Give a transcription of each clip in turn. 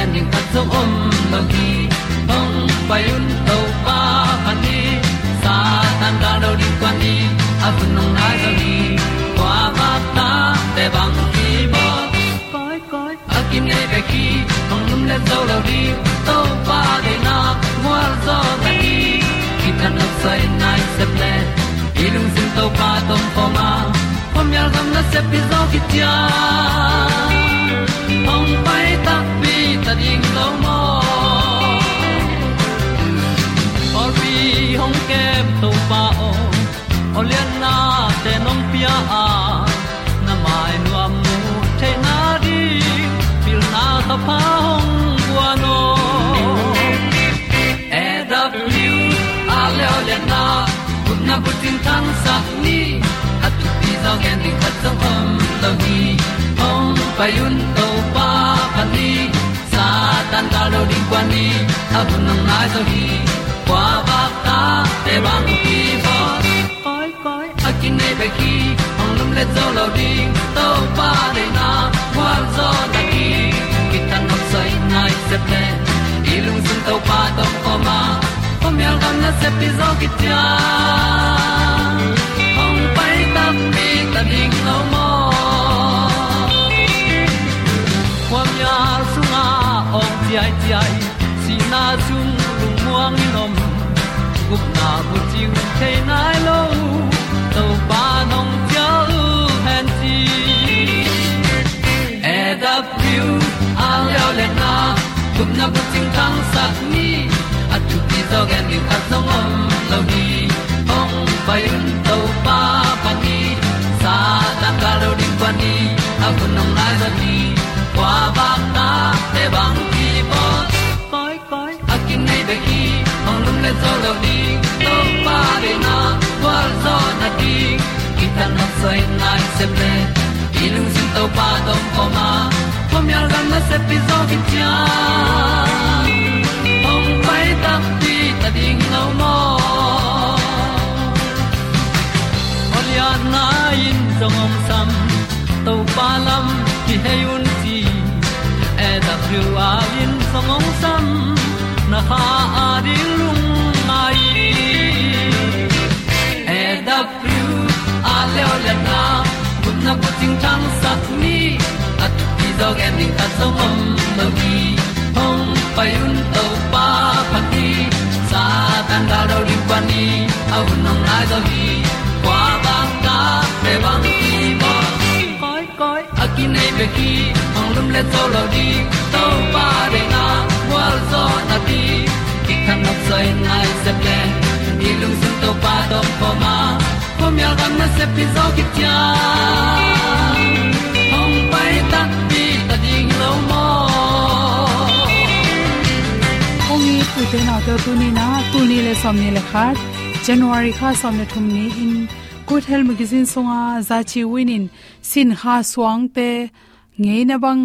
pi ding zo om lo gi hong pai un to pa pa ni sa tan da do di kwan ni a bu nong nai zo ni kwa ba ta te bang ki bo koi koi a kim nei be ki hong lum le zo lo di to pa de na mo zo ta ni ki tan no sai nai se ple ilung sin to pa tom pa ma. Pom yal gam na se pi zo ki tia hong pai hong kem to pa o olian na te nong pia. A na mai nu amu te na di pil na ta pa hong bua no e da blue a le olian na kun na bu tin tan sa ni. At tu pi zo gen di khat song om lo ni hong pa yun to pa pa ni. Sa tan da lo ding kwa ni a bu nang na zo ni kwa te bang ki bo koi koi a kin nei pe ki ong lum le zo lo ding to pa de na kwa zo na ki ki tan nok sai nai se ple i lung sun to pa to ko ma. Ko myal gam na se pi zo ki ta ong pai ta pi ta ding lo mo kwa su sunga ong ti ai ti ai. Si na zum lu muang ni nom gup na bu ting te nai lo to pa nong pia lu han ti e da pru a leo le na. Gup na bu ting tang sat ni. At tu ti zo gen ni at song om lo ni ong pai un to pa pa ni. Sa ta ka lo ding pa ni. A bu nong lai za ni. Qua ba ta te bang le zo lo di to pa de na kwa zo na ti ki ta na sai nai se ple i lu zin to pa tom ko ma ko mi al gan na se pi zo ki cha. Ong pai ta ti ta ding lo mo Olia na in zong om sam to pa lam ki hay un ti e da thru a in zong om sam na ha a mai e da thru a le o na kun na ko ting tang sat ni at ti dog ending ta zong om no gi hong pai un to pa pa ti sa tan da do ri pa ni au nong lai do gi kwa ba ta pe bang ki mo koi koi a ki nei pe ki hong lum le to lo di to pa de na wa zo na ti ki kan nok sai nai se ple ni lung sun to pa to pa ma. Po mi al gam na se pi zo ki tia hong pai ta ti ta ding lo mo ong ni pu te na to tu ni na tu ni le som ni le khat january kha som le thum ni in. Good health magazine songa zachi winin sin ha swang te ngei na bang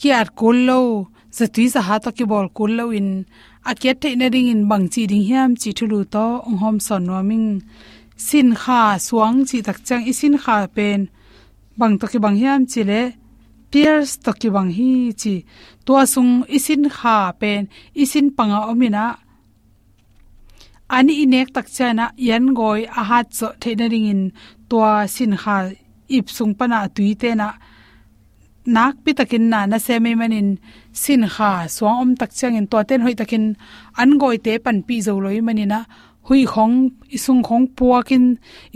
ki at kul lo za tui za ha to ki bol kul lo in. Akiat kiat te na ding in bang chi ding hiam chi thulu to ong hom son nua ming sin kha suang chi tak chang i sin kha pen. Bang to ki bang hiam chi le. Pierce to ki bang hi chi. To sung isin kha pen isin panga omina. Ani inek tak chana yan goi a hat cho theina ding in. To sin kha ip sung pana tuite na. Nak pi takin na na se me manin sin kha swang om tak chang in to ten hoi takin an goi te pan pi zo loi manina. Hui khong, isung khong puakin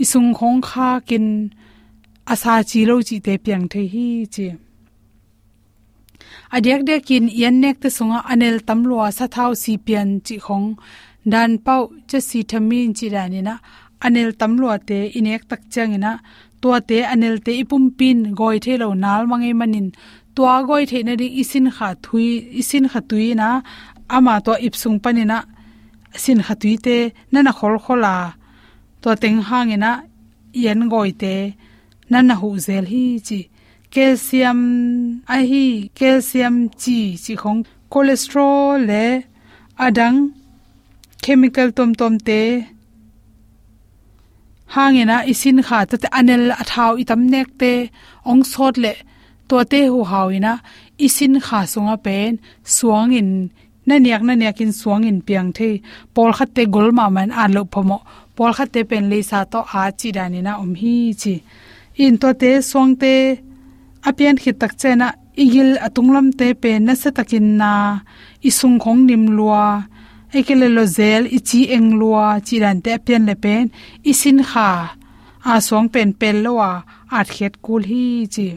isung khong kha kin, asa chi lo chi te piang the hi chi. Adek dek kin yan nek te sunga anel tamlwa sa thau si pian chi khong. Dan pau che si thamin chi rani na anel tamlwa te inek tak changina to te anel te ipum pin goi the lo nal mangai manin tua goi the na ding isin kha thui, isin kha tui na, ama to ipsung panina sin kha tui te, na na khol khola to teng hangena yen goi te, na na hu zel hi chi. Calcium a hi, calcium chi chi khong. Cholesterol le, adang, chemical tom tom te. Hangena isin kha ta anel athau itam nek te, ong sot le to te hu hawina isin kha sunga pen suang in na niak na niak in suang in piang the pol khat te gol ma man an lo phomo pol khat te pen le sa to a chi dani na om hi chi in to te suang te apian khit tak chena igil atunglam te pe na sa takin na isung khong nim lua ekele lo zel ichi eng lua chi dan te apian le pen isin kha a song pen pel lowa at khet kul hi chi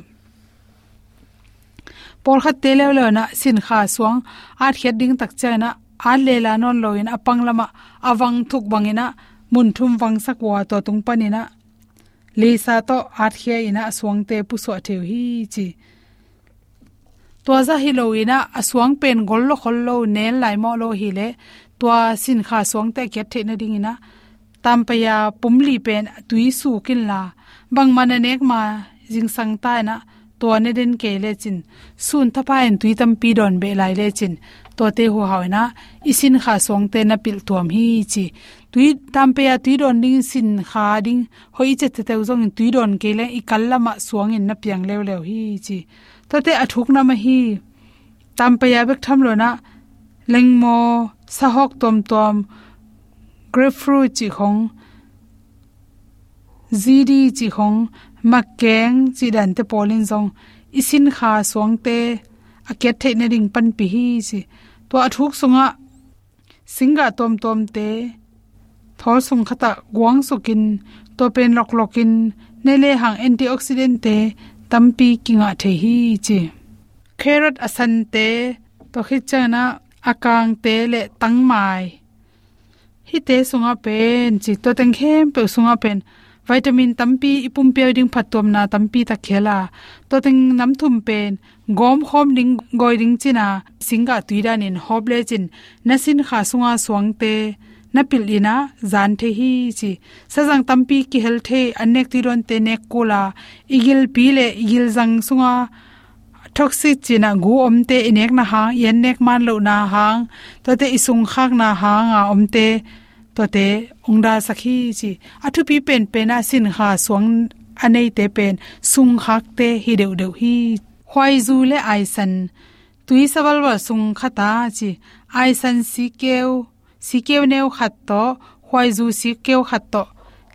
por kha te le le na sin kha suang a khet ding tak chana a le la non loin apang lama awang thuk bangina mun thum wang sakwa to tung panina. Le sa to a khe ina suang te pu so theu hi chi. To za hi lo ina aswang pen gol lo khol lo nen lai mo lo hi le to sin kha suang te ke the na ding ina. Tampaya pumli pen tui su kin la. Bang mananek ma jing sang ta na to ne den ke le chin. Sun thapa en tui tam pi don be lai le chin. To te hu haw na isin kha song te na pil tuam hi chi tui tam pe ya tui don ding sin kha ding. Hoi che te te zong tui don ke le i kal lama suang in na piang lew lew hi chi to te athuk na ma hi. Tam pe ya bek tham lo na, leng mo, sa hok tom tom grapefruit chi khong zidi chi khong makeng chi dan te polin zong, isin kha suang te, aket the na ring pan pi hi chi to athuk sunga, singa tom tom te, thol sung khata guang sukin to pen lok lokin nele hang antioxidant te tampi kinga the hi chi. Carrot asan te, to khichana akang te le tangmai hi te sunga pen chi, to teng khem pe sunga pen vitamin tampi, ipum pe ding phatom na tampi ta khela. To ting nam thum pen, gom khom ding goi ding china singa tuida in hoble chin, nasin kha sunga swang te, napil ina, zan the hi chi sajang tampi ki hel the anek ti ron te nek kola igil pi le igil jang sunga, toxic china gu omte inek na ha, yen nek man lo na hang to te isung khak na ha nga omte to te ongda sakhi chi athu pi pen pen a sin ha swang anei te pen, sung hak te hi deu deu hi. Hwai zu le ai san, tui sawal wa sung khata chi ai san si keu si keu neu khat to hwai zu si keu khat to.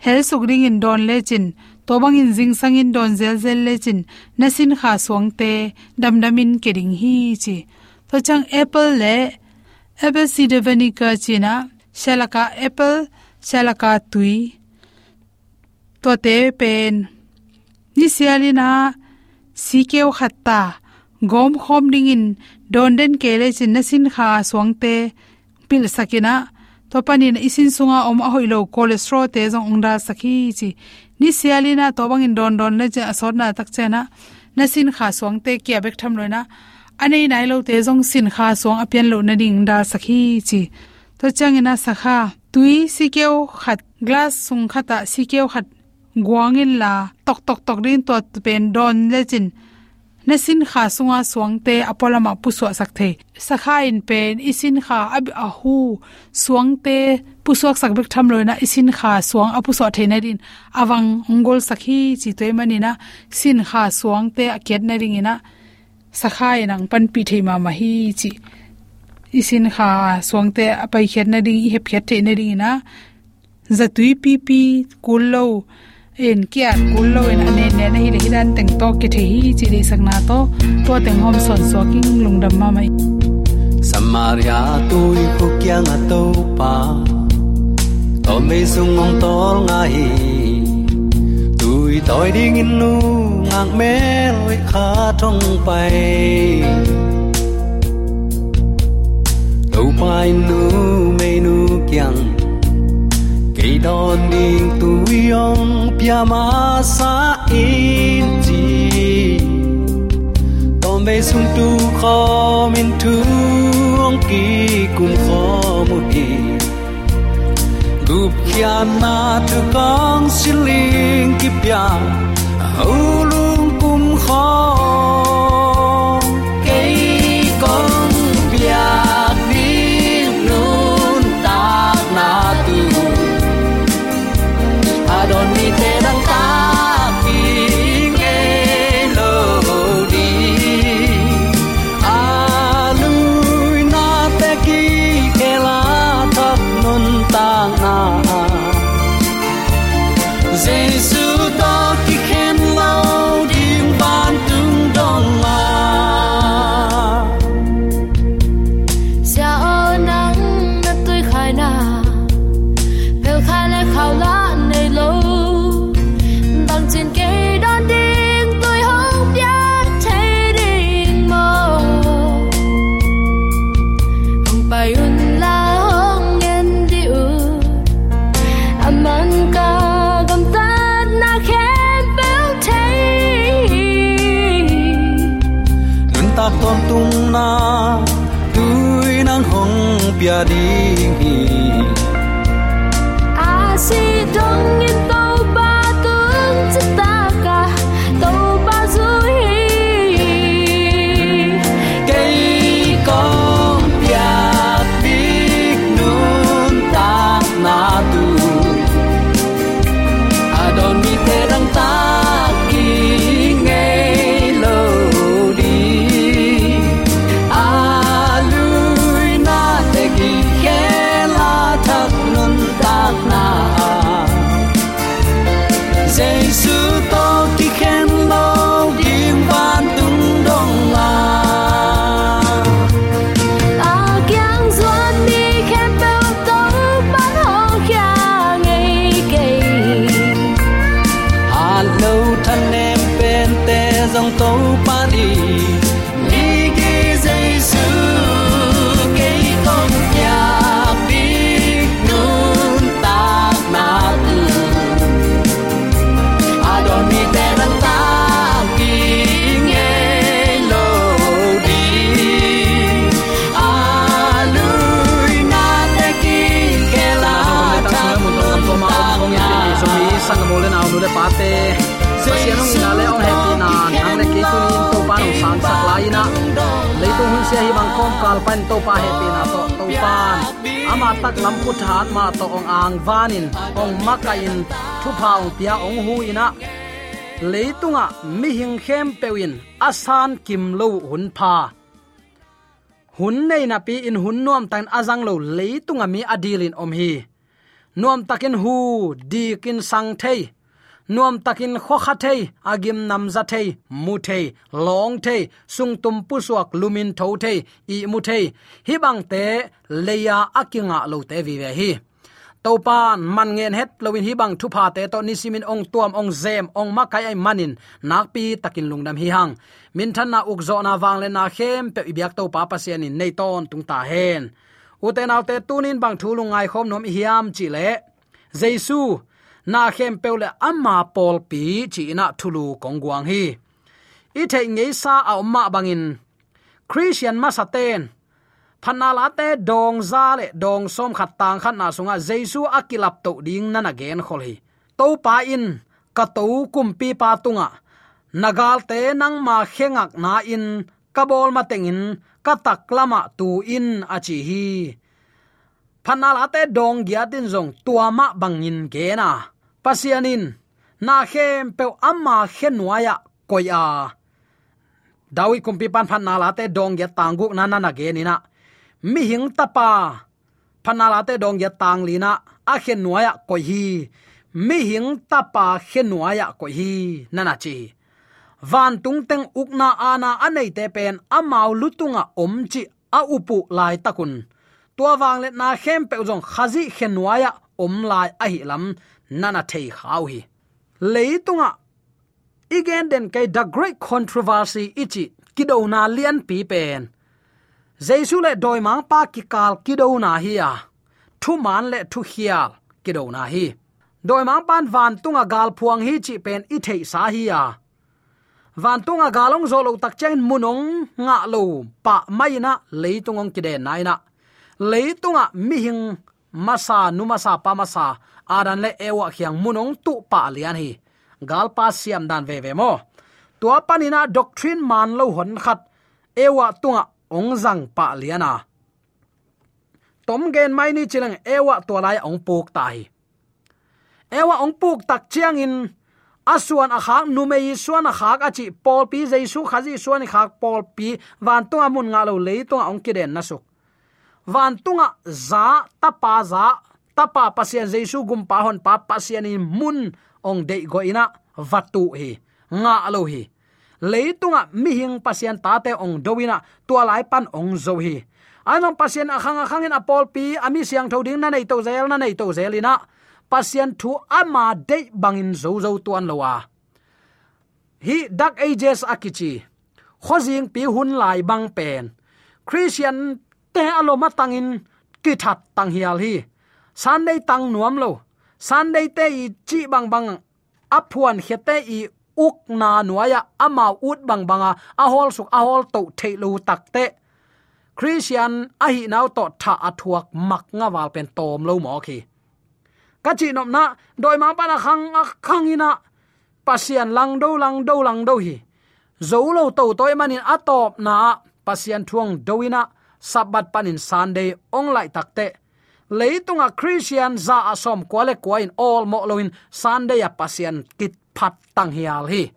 Hel suk ring in don le chin to bang in jing sang in don zel zel le chin na sin kha swang te, dam in ke ding hi chi to chang apple le, apple cider vinegar china selaka apple selaka tui. To te pen ni sialina sikeu khatta gom khom ding in donden kele chin na sin kha swangte pil sakina to panin isin sunga om a hoilo cholesterol te jong ongda sakhi chi. Ni sialina to bangin don don le che asor na tak chena na. Sin kha swangte kya bek tham loina anei nai lo te jong sin kha swang apian lo na ding da sakhi chi to changena sakha tui sikeo khat, glass sung khata sikeo khat, guangin la tok tok tok rin to pen don lechin. Na sin kha sunga suangte apolama puswa sakthei sakha in pen, isin kha ab ahu hu suangte pusuak sakbek tham loina, isin kha suang apuswa theina din. Awang ongol sakhi chi toy manina, sin kha suangte aket na ringina. Sakha inang pan pi theima ma hi chi. Isin kha suangte apai khet na ding hep khet theina ringina zatui pi pi kullo en kia kullo en ane ne na hi le hidan teng to ke the hi chi le sakna to to teng hom son so king lungdam ma mai samaria tôi ko kya nga to pa to me sung mong tol nga hi tôi toi ding in nu ngang me loi kha thong pai đâu pai nu mê nu kyang cây đòn điên tuổi ông pia ma sa in chi. Tom bê sung tu kho min tu ông kỳ cùng kho một hi gup kia na tu Xin linh kịp pya hầu lung cùng kho sia hi bang kom kal pan to pa he pina to to pan ama tak lam pu that ma to ong ang vanin, ong makain thu phaung pia ong hu ina. Leitunga mi hing khem pewin, asan kim lo hun pha hun nei na pi in hun nuam tan azang lo leitunga mi adilin om hi. Nuam takin hu dikin sang thei nuam takin kho kha thei, agim nam za thei, mu thei, long thei, sung tum pu suak lumin tho thei, i mu thei. Hi bang te, leya akinga lo te vi ve hi. Topan man ngen het, lowin hi bang thu pha te, to nisimin ong tuam ong zem, ong makai ai manin. Nak pi takin lungdam hi hang. Min than na uk zo na wang le na khem, pe ibyak to pa pasian in nei ton tung ta hen. Uten autte tunin bang thulungai khom nom hiam chi le. Jesu na khem peule amma pol pi chi na thulu kongguang hi. I the nge sa a ma bangin christian ma masaten phanala te dong za le dong som khat tang khat na sunga jesu akilap to ding na na gen khol hi to pa in. Ka to kum pi pa tunga. Nagal te nang ma khengak na in. Kabol ma tengin ka taklama tu in achi hi. Phanala te dong gya tin jong tuama bangin ge na pasianin. Na khem pe amma khenwaya koya dawi kumpi pan phan nala te dong ya tangu na na na ge ni na. Mi hing tapa. Phan nala te dong ya tang li na. A khenwaya koi hi. Mi hing tapa khenwaya koi hi. Na na chi. Van tung teng ukna ana anei te pen amau lutunga omchi a upu lai takun. Tua wang le na khem pe jong khazi khenwaya om lai a hi lam nana thei khau hi. Leitunga igen den kai the great controversy ichi kidona lian pi pen. Jesu le doi mang pa ki kal kidona hi ya thu man le thu hial kidona hi. Doi mang pan van tunga gal phuang hi chi pen i thei sa hi ya van tunga galong zolo tak chen munong nga lo pa mai na leitung kide nai na. Leitunga mi hing masa nu masa pa masa adan le ewa khiang munong tu pa lian hi. Gal pa siam dan ve ve mo. Tua panina doctrine man lo hon khat. Ewa tunga ong zang pa liana tom gen mai ni chilang ewa to lai ong puk tai ewa ong puk tak chiang in. Asuan a khak nu mei, suan a khak a chi pol pi jesu khazi suan khak pol pi van tunga mun nga lo le to ong kiden na suk. Van tunga za tapa za tapa pasian jesu gumpa hon pa pasian in mun ong dei go ina, vatu hi, nga lo hi. Leitunga mi hing pasian tate ong dowina, tua lai pan ong zo hi. Anong pasien akhang akhang in apol pi, ami siang thoding na nei to zel, na nei to zelina pasien thu ama de bangin zo zo tuan lowa hi, dark ages akichi. Khozing pi hun lai bang pen. Christian te aloma tangin, ki that tang hial hi sunday tang nuam lo. Sunday te i chi bang bang aphuan khete i uk na nuaya ama ut bang banga a hol suk, a hol to theilu takte christian a hi naw to tha athuak mak nga wal pen tom lo mo khi. Ka chi nom na, doi ma pana khang a khang ina pasian lang do lang do lang do hi. Zo lo to toy manin atop na, pasian thuang doina sabat panin sunday, ong lai takte leitunga christian za asom kwale kwain all mo loin sunday a pasian kit phat tang hial hi.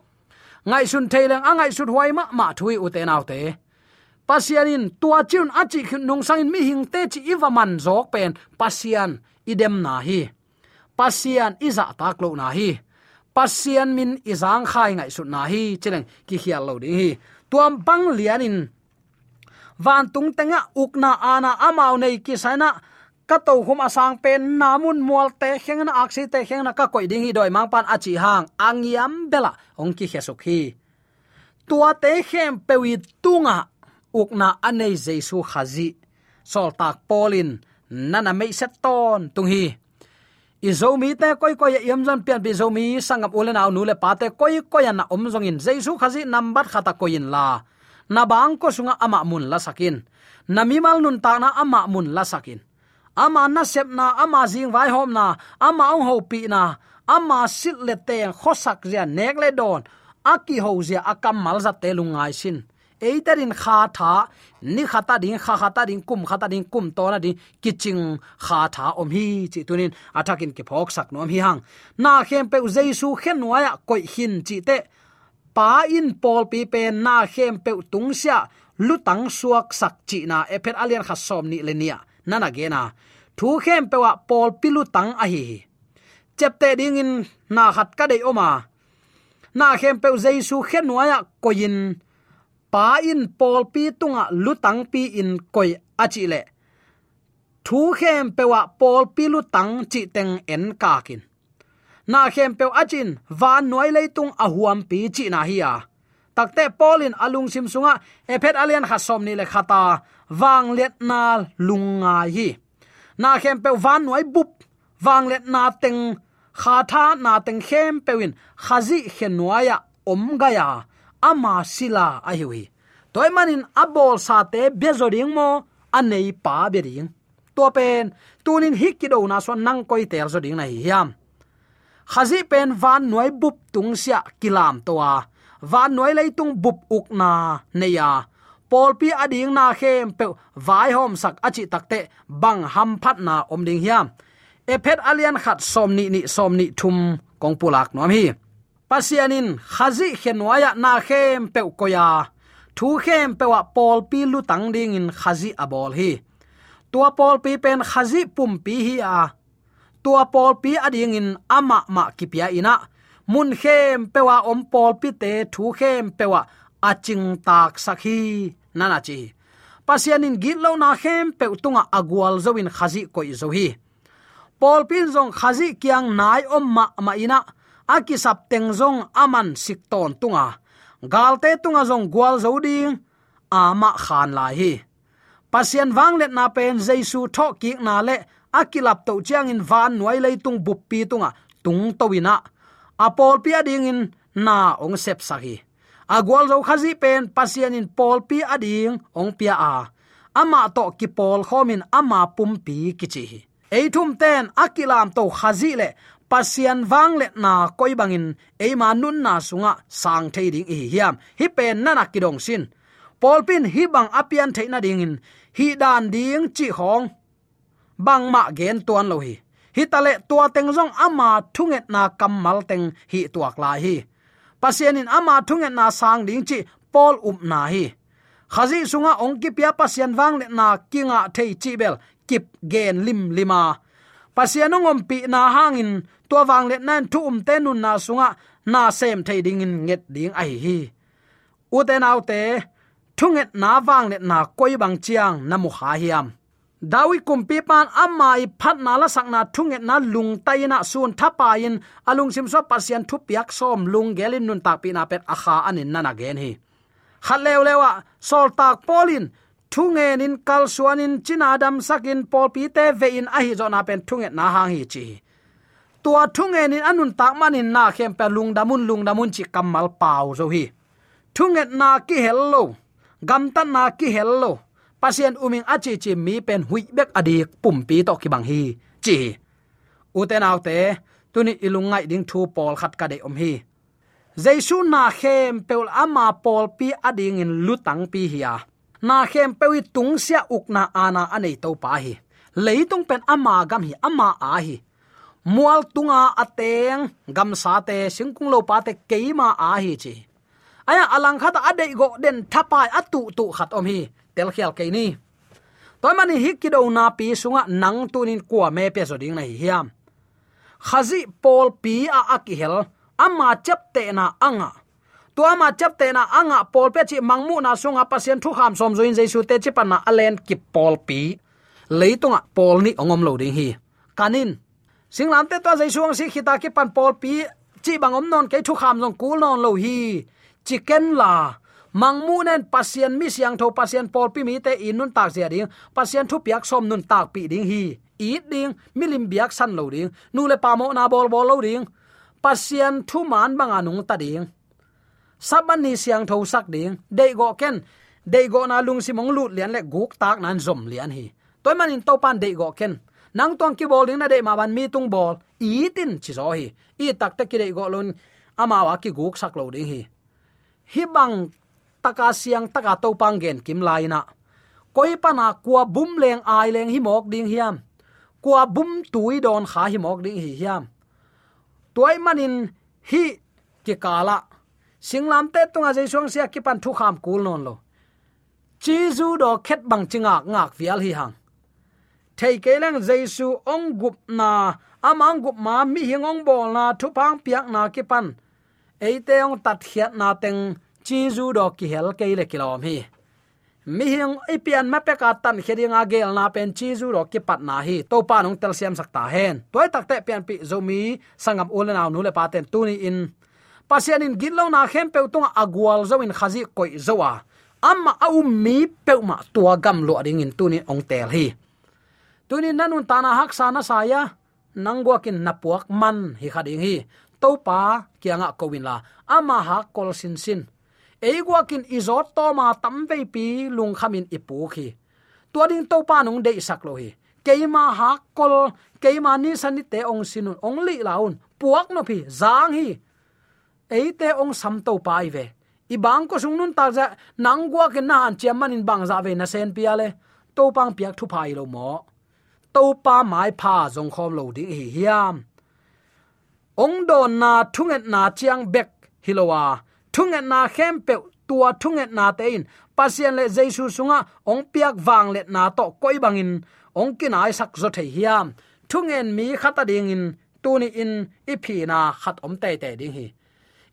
Ngai sun thaileng angai sut huai ma ma thui uten autte nau te. Pasianin tua chun achi nung sangin mi hing te chi iwa man jok pen pasian idem na hi. Pasian iza tak lo na hi. Pasian min izang khai ngai sut na hi, cheleng ki hial lo ding hi. Tuam bang lianin, van tung tenga ukna ana amau nei ki sana ka to hum asang pen namun mual te kheng na aksi te kheng na ka koi ding hi doi mang pan achi hang angiam bela ong ki hesuk hi tua te khem pewi tunga ukna anei jesu khazi sol tak polin nana mei set ton tung hi izomi te koi koi yem jan pian bi zomi sangam ulen aw nu le pa te koi koi na om zong in jesu khazi number khata koin la. Na bang ko sunga ama mun la sakin na mi mal nun ta na ama mun la sakin ama na sep na, ama jing vai hom na, ama ong ho pi na, ama sit le te khosak zia nek le don, aki ho zia akam mal za te lungai sin. Eiterin kha tha, ni khata ding kha khata ding kum khata ding kum to na ding kiching kha tha om hi chi tunin, athakin ke phok sak nom hi hang. Na khem pe jesu khen nuaya koi hin chi te, pa in pol pi pe na khem pe tung sia, lutang suak sak chi na ephet alian kha som ni lenia nana gena na thu khem pewa pol pilu tang a hi chepte ding in na khat ka dei oma. Na khem pe jesu khen nuaya koin pa in pol pi tunga lutang pi in koi achi le. Thu khem pewa pol pi lutang chi teng en ka kin. Na khem pe achin van noi leitung a huam pi chi na hi a. Takte polin alung sim sunga ephet alian khasom ni le khata wang let na lunga hi na khem pe van noi bup. Wang let na teng. Kha tha na teng khem pewin khazi khen noya om ga ya. Ama sila a hi toy manin abol sa te bezoring mo anei pa bering to pen tunin hikido na so nang koi tel zo ding na hi hiam. Khazi pen van noi bup tung sia kilam towa van noi lei tung bup uk na neya pol pi ading na khem pe vai hom sak achi takte bang ham phat na om ding hiam. Ephet alian khat Som ni Ni Som Ni thum kong pulak nom hi. Pasianin khazi khenwaya na khem pe koya. Thu khem pe wa pol pi lu tang ding in khazi abol hi. Tua pol pi pen khazi pum pi hi a. Tua pol pi ading in ama ma kipia ina. Mun khem pe wa om pol pi te thu khem pe wa aching tak sakhi nana chi. Pasianin git lo na khem pe utunga agwal zoin khazi koi zo hi. Pol pin zong khazi kyang nai om ma ma ina aki sap teng zong aman sik ton tunga. Galte tunga zong gwal zo ding ama khan lai hi. Pasian wang let na pen jaisu tho ki na le akilap to chiang in van nuai lei tung bup pi tunga, tung to wina apol pia ding in na ong sep sahi agwal zo khazi pen pasian in pol pi ading, ong pia a. Ama to ki pol khomin, ama pum pi kichi. Eithum ten akilam to khazi le pasian wang le na koi bangin, eima nun na sunga sang thei ding hi hiam. Hi pen nana kidong sin. Pol pin hi bang apian theina ding in. Hi dan ding chi hong. Bang ma gen tuan lo hi. Hi tale tua teng jong ama thunget na kamal teng hi tuak la hi pasianin ama thunget na sang ding chi pol up na hi. Khazi sunga ong ki pia pasian wang le na kinga thei chi bel, kip gen lim lima. Pasian ngom pi na hangin tua wang le nan thu um te nun na sunga na sem thei ding in nget ding ai hi. U te nau te thunget na wang le na koi bang chiang na mu ha hiam dawi kumpi pan amai phat na la sakna thunget na lung taina sun thapa in. Alung sim so pasian thu piak som lung gelin nun tak pi na pet akha anin nana gen hi. Khalew lewa, sol tak polin thungen in kal suanin china adam sakin pol pi te ve in a hi zona pen thunget na hang hi chi. Tua thungen in anun tak manin na khem pe lung damun lung damun chi kamal pau zo hi. Thunget na ki hello. Gam tan na ki hello pasien uming achi chi mi pen hui bek adik pum pi to ki bang hi. Chi uten autte tuni ilungai ding thu pol khat ka de om hi. Jaisu na khem peul ama pol pi ading in lutang pi hiya na khem pewi tung sia ukna ana anei to pa hi. Leitung pen ama gam hi ama a hi. Mual tunga ateng gam sa te singkung lo pa te keima a hi chi. Aya alang khat ade go den thapai atu tu khat om hi tel khial ke ni. Toy mani hi ki do na pi sunga nang tunin kwa me pe so ding nei hiam. Khazi pol pi a akihel ama chap te na anga. To ama chap te na anga pol pe chi mangmu na sunga pasien thu kham som join jesu te chi pana alen ki pol pi. Leitunga pol ni ongom lo ding hi. Kanin. Singlam te to jesu ang si khita ki pan pol pi, chi bangom non ke thu kham jong kul non lo hi. Chicken la mangmu nen pasien mi siang tho pasien pol pi mi te inun tak zia ding. Pasien thu piak som nun tak pi ding hi. I ding, milim biak san lo ding. Nu le pa mo na bol bol lo ding. Pasien thu man bang anung ta ding. Saban ni siang tho sak ding. De go ken. De go na lung si mong lut lian le guk tak nan zom lian hi. Toy man in to pan de go ken. Nang tong ki bol ding na de ma ban mi tung bol. Tin chi zo hi. I tak te ki de go lon ama wa ki guk sak lo ding hi. Hi bang taka siang taka to pangen kim laina. Koi pana kwa bum leng ai leng hi mok ding hiam. Kwa bum tui don kha hi mok ding hi hiam. Toy manin hi ki kala. Singlam te tunga jai suang sia ki pan thu kham kul non lo. Chi zu do khet bang chinga ngak vial hi hang. Thei ke lang jaisu ong gup na amang gup ma mi hingong bol na thu pang piak na ki pan eite ong tat hiat na teng chi zu do ki hel ke le kilom hi. Mi hing ipian ma pe ka tan khedinga gel na pen chi zu ro ki pat na hi. To pa nong tel siam sakta hen. Toy tak te pian pi zomi sangam ulena nu le paten tuni in. Pasian in gillo na khem pe tung agwal zo in khazi koi zowa amma au um mi pe ma tua gam lo ring in tuni ong tel hi. Tuni nanun tana hak sana saya nangwakin napuak man hi khading hi. To pa kianga kowin la. Ama ha kol sin sin eigwakin izot to ma tamve pi lung khamin ipu khi. Tua ding to pa nong de sak lo hi keima ha kol keima ni sani te ong sinun ong li laun puak no phi zang hi eite ong sam to pai ve i bang ko sung nun ta za nang gwa ke na an chiam in bang za ve na sen pia le. To pang piak thu pai lo mo to pa mai pha zong khom lo ding hi hiam. Ong don na thunget na chiang bek hilowa thunget na khem pe tua thunget na te in pasien le jesu sunga, ong piak wang le na to koi bangin, ong kinai sak zo the hiam thungen mi khata ding in, tuni in iphi na khat om te te ding hi.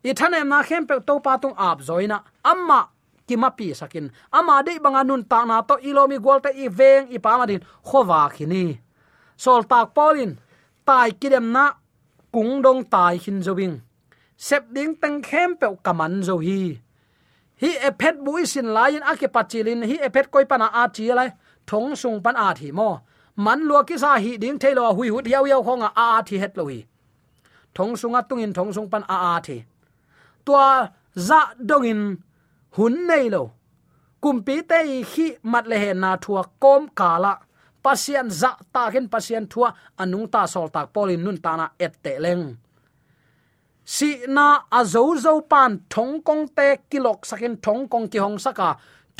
I thanem na khem pe to pa tung ap zoina. Amma kima pi sakin. Ama de banga nun ta na to ilomi golte i veng i pa madin khowa khini. Sol tak polin tai kidem na kung dong tai hin zobing sep ding tang khem pe kaman zo hi. Hi ephet bui sin lain ake pachilin hi ephet koi pana a chi lai. Thong sung pan a thi mo. Man lua ki sa hi ding thailo hui hut yau yau khonga a a thi het lo hi. Thong sunga tungin thong sung pan a a thi. Tua za dongin hun nei lo. Kumpi te khi mat le he na thua kom kala pasian za ta gen pasian thua. Anung ta sol tak polin nun ta na et te leng si na a zo zo pan, thong kong te, kilok sakin, thong kong ki hong saka,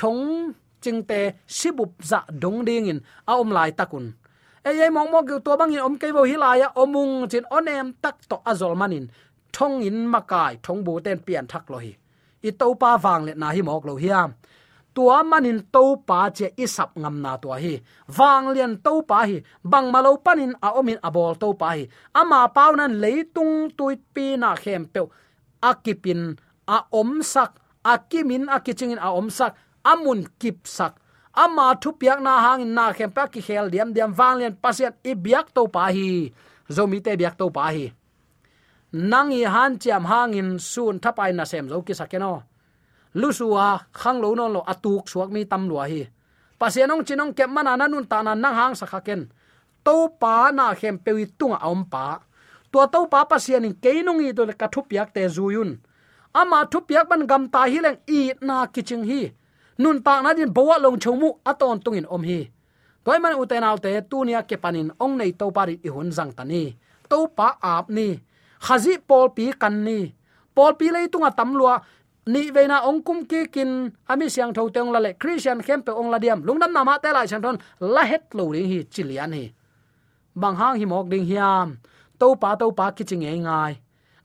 thong ching te sibup za dong ding in, a om lai takun e ye mong mo to bang in om ke bo hilaya omung chin onem tak to azol manin thong in makai thong bu ten pian thak lo hi. I to pa wang le na hi mok lo hiam tua manin to pa che isap ngam na tua hi. Wang lian to pa hi. Bang malo panin a omin abol to pa hi. Ama pau nan leitung tuit pi na khem pe akipin a om sak akimin akichingin a om sak amun kip sak ama thu piak na hang na khem pa ki khel diam diam. Wang lian pasiat i biak to pa hi. Zomi te biak to pa hi. Nangi han chiam hangin sun thapai na sem zo ki sakeno lusua, khang lo non lo atuk suak mi tam lua hi. Pasianong chinong kep mana nanun ta na nang hang sakhaken to pa na khem pewi tunga om pa. Tua to pa pasianin keinong i to ka thu piak te zuyun ama thu piak ban gam ta hi leng i na kiching hi. Nun ta na din bowa long chomu aton tungin om hi. Toy man uten autte tunia ke panin ong nei to pari i hun jang tani to pa ap ni. Khazi pol pi kan ni. Pol pi le tunga tamlua ni veina ong kum ki kin ami siang tho teng la le christian khem pe ong la diam. Lungnam nama te lai chan thon, la het lo ri hi chilian hi. Bang hang hi mok ding hiam. To pa to pa ki ching ngai.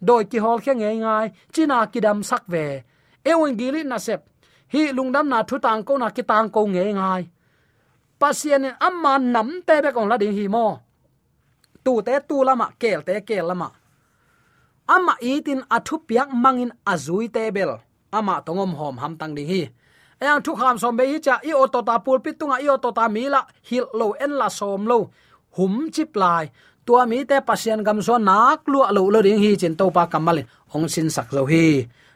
Doi ki hol khe ngai, china kidam sak ve. Ewing gili na sep. Hi lungdam na thu tang ko na ki tang ko ngai ngai. Pasien amma nam te be kong la ding hi mo. Tu te, tu lama kel te, kel lama ama itin athu piak mangin azui table ama tongom hom ham tang ding hi. Ayang thu kham som be hi cha, i o ta pul pit tunga, i o ta mi la, hil lo en la som lo. Hum chip lai, tua mi te pasien gam so nak lu lo lo ding hi chin to pa kamal ong sin sak zo hi.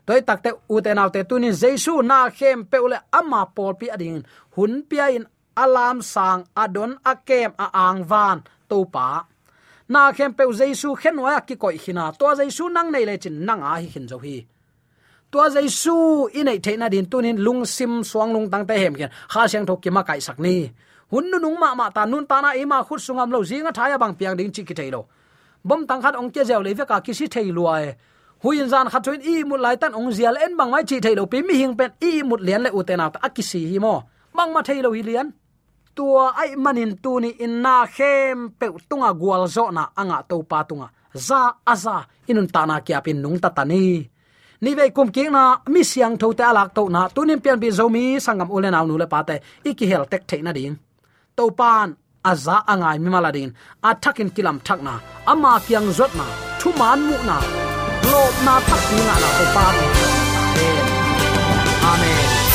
Toy takte uten autte tunin jesu na khem peule ama pol pi ading. Hun pia in alam sang adon akem a ang van to pa. Na khem pe jesu khenwa ki koi khina to jesu nang nei le chin nang a hi khin zo hi tua zai su jesu inei theina din tunin lung sim suang lung tang te hem khen kha siang thok ki ma kai sak ni. Hun nu nung ma ma ta nun ta na ima khut sungam lo zinga thaya bang piang ding chi ki thailo bom tang khat ong ke jaw le ve ka ki si thei luai e. huin zan khat thoin i mut lai tan ong zial en bang mai chi thailo pi mi hing pen i mut lian le uten out akisi hi mo. Bang ma thailo hi lian. Tua ai manin tu ni in na khem pe tunga gwal zo na anga to pa tunga. Za aza inun ta na kya pin nung ta tani ni ve kum king na, mi siang tho te alak to na tunin pian bi zomi sangam ulen aw nu le pa te, iki hel tek the na ding to pan aza angai mi maladin athakin kilam thakna ama kyang zot na, thu man mu na. Lo na thak ni na na to pa amen. Amen.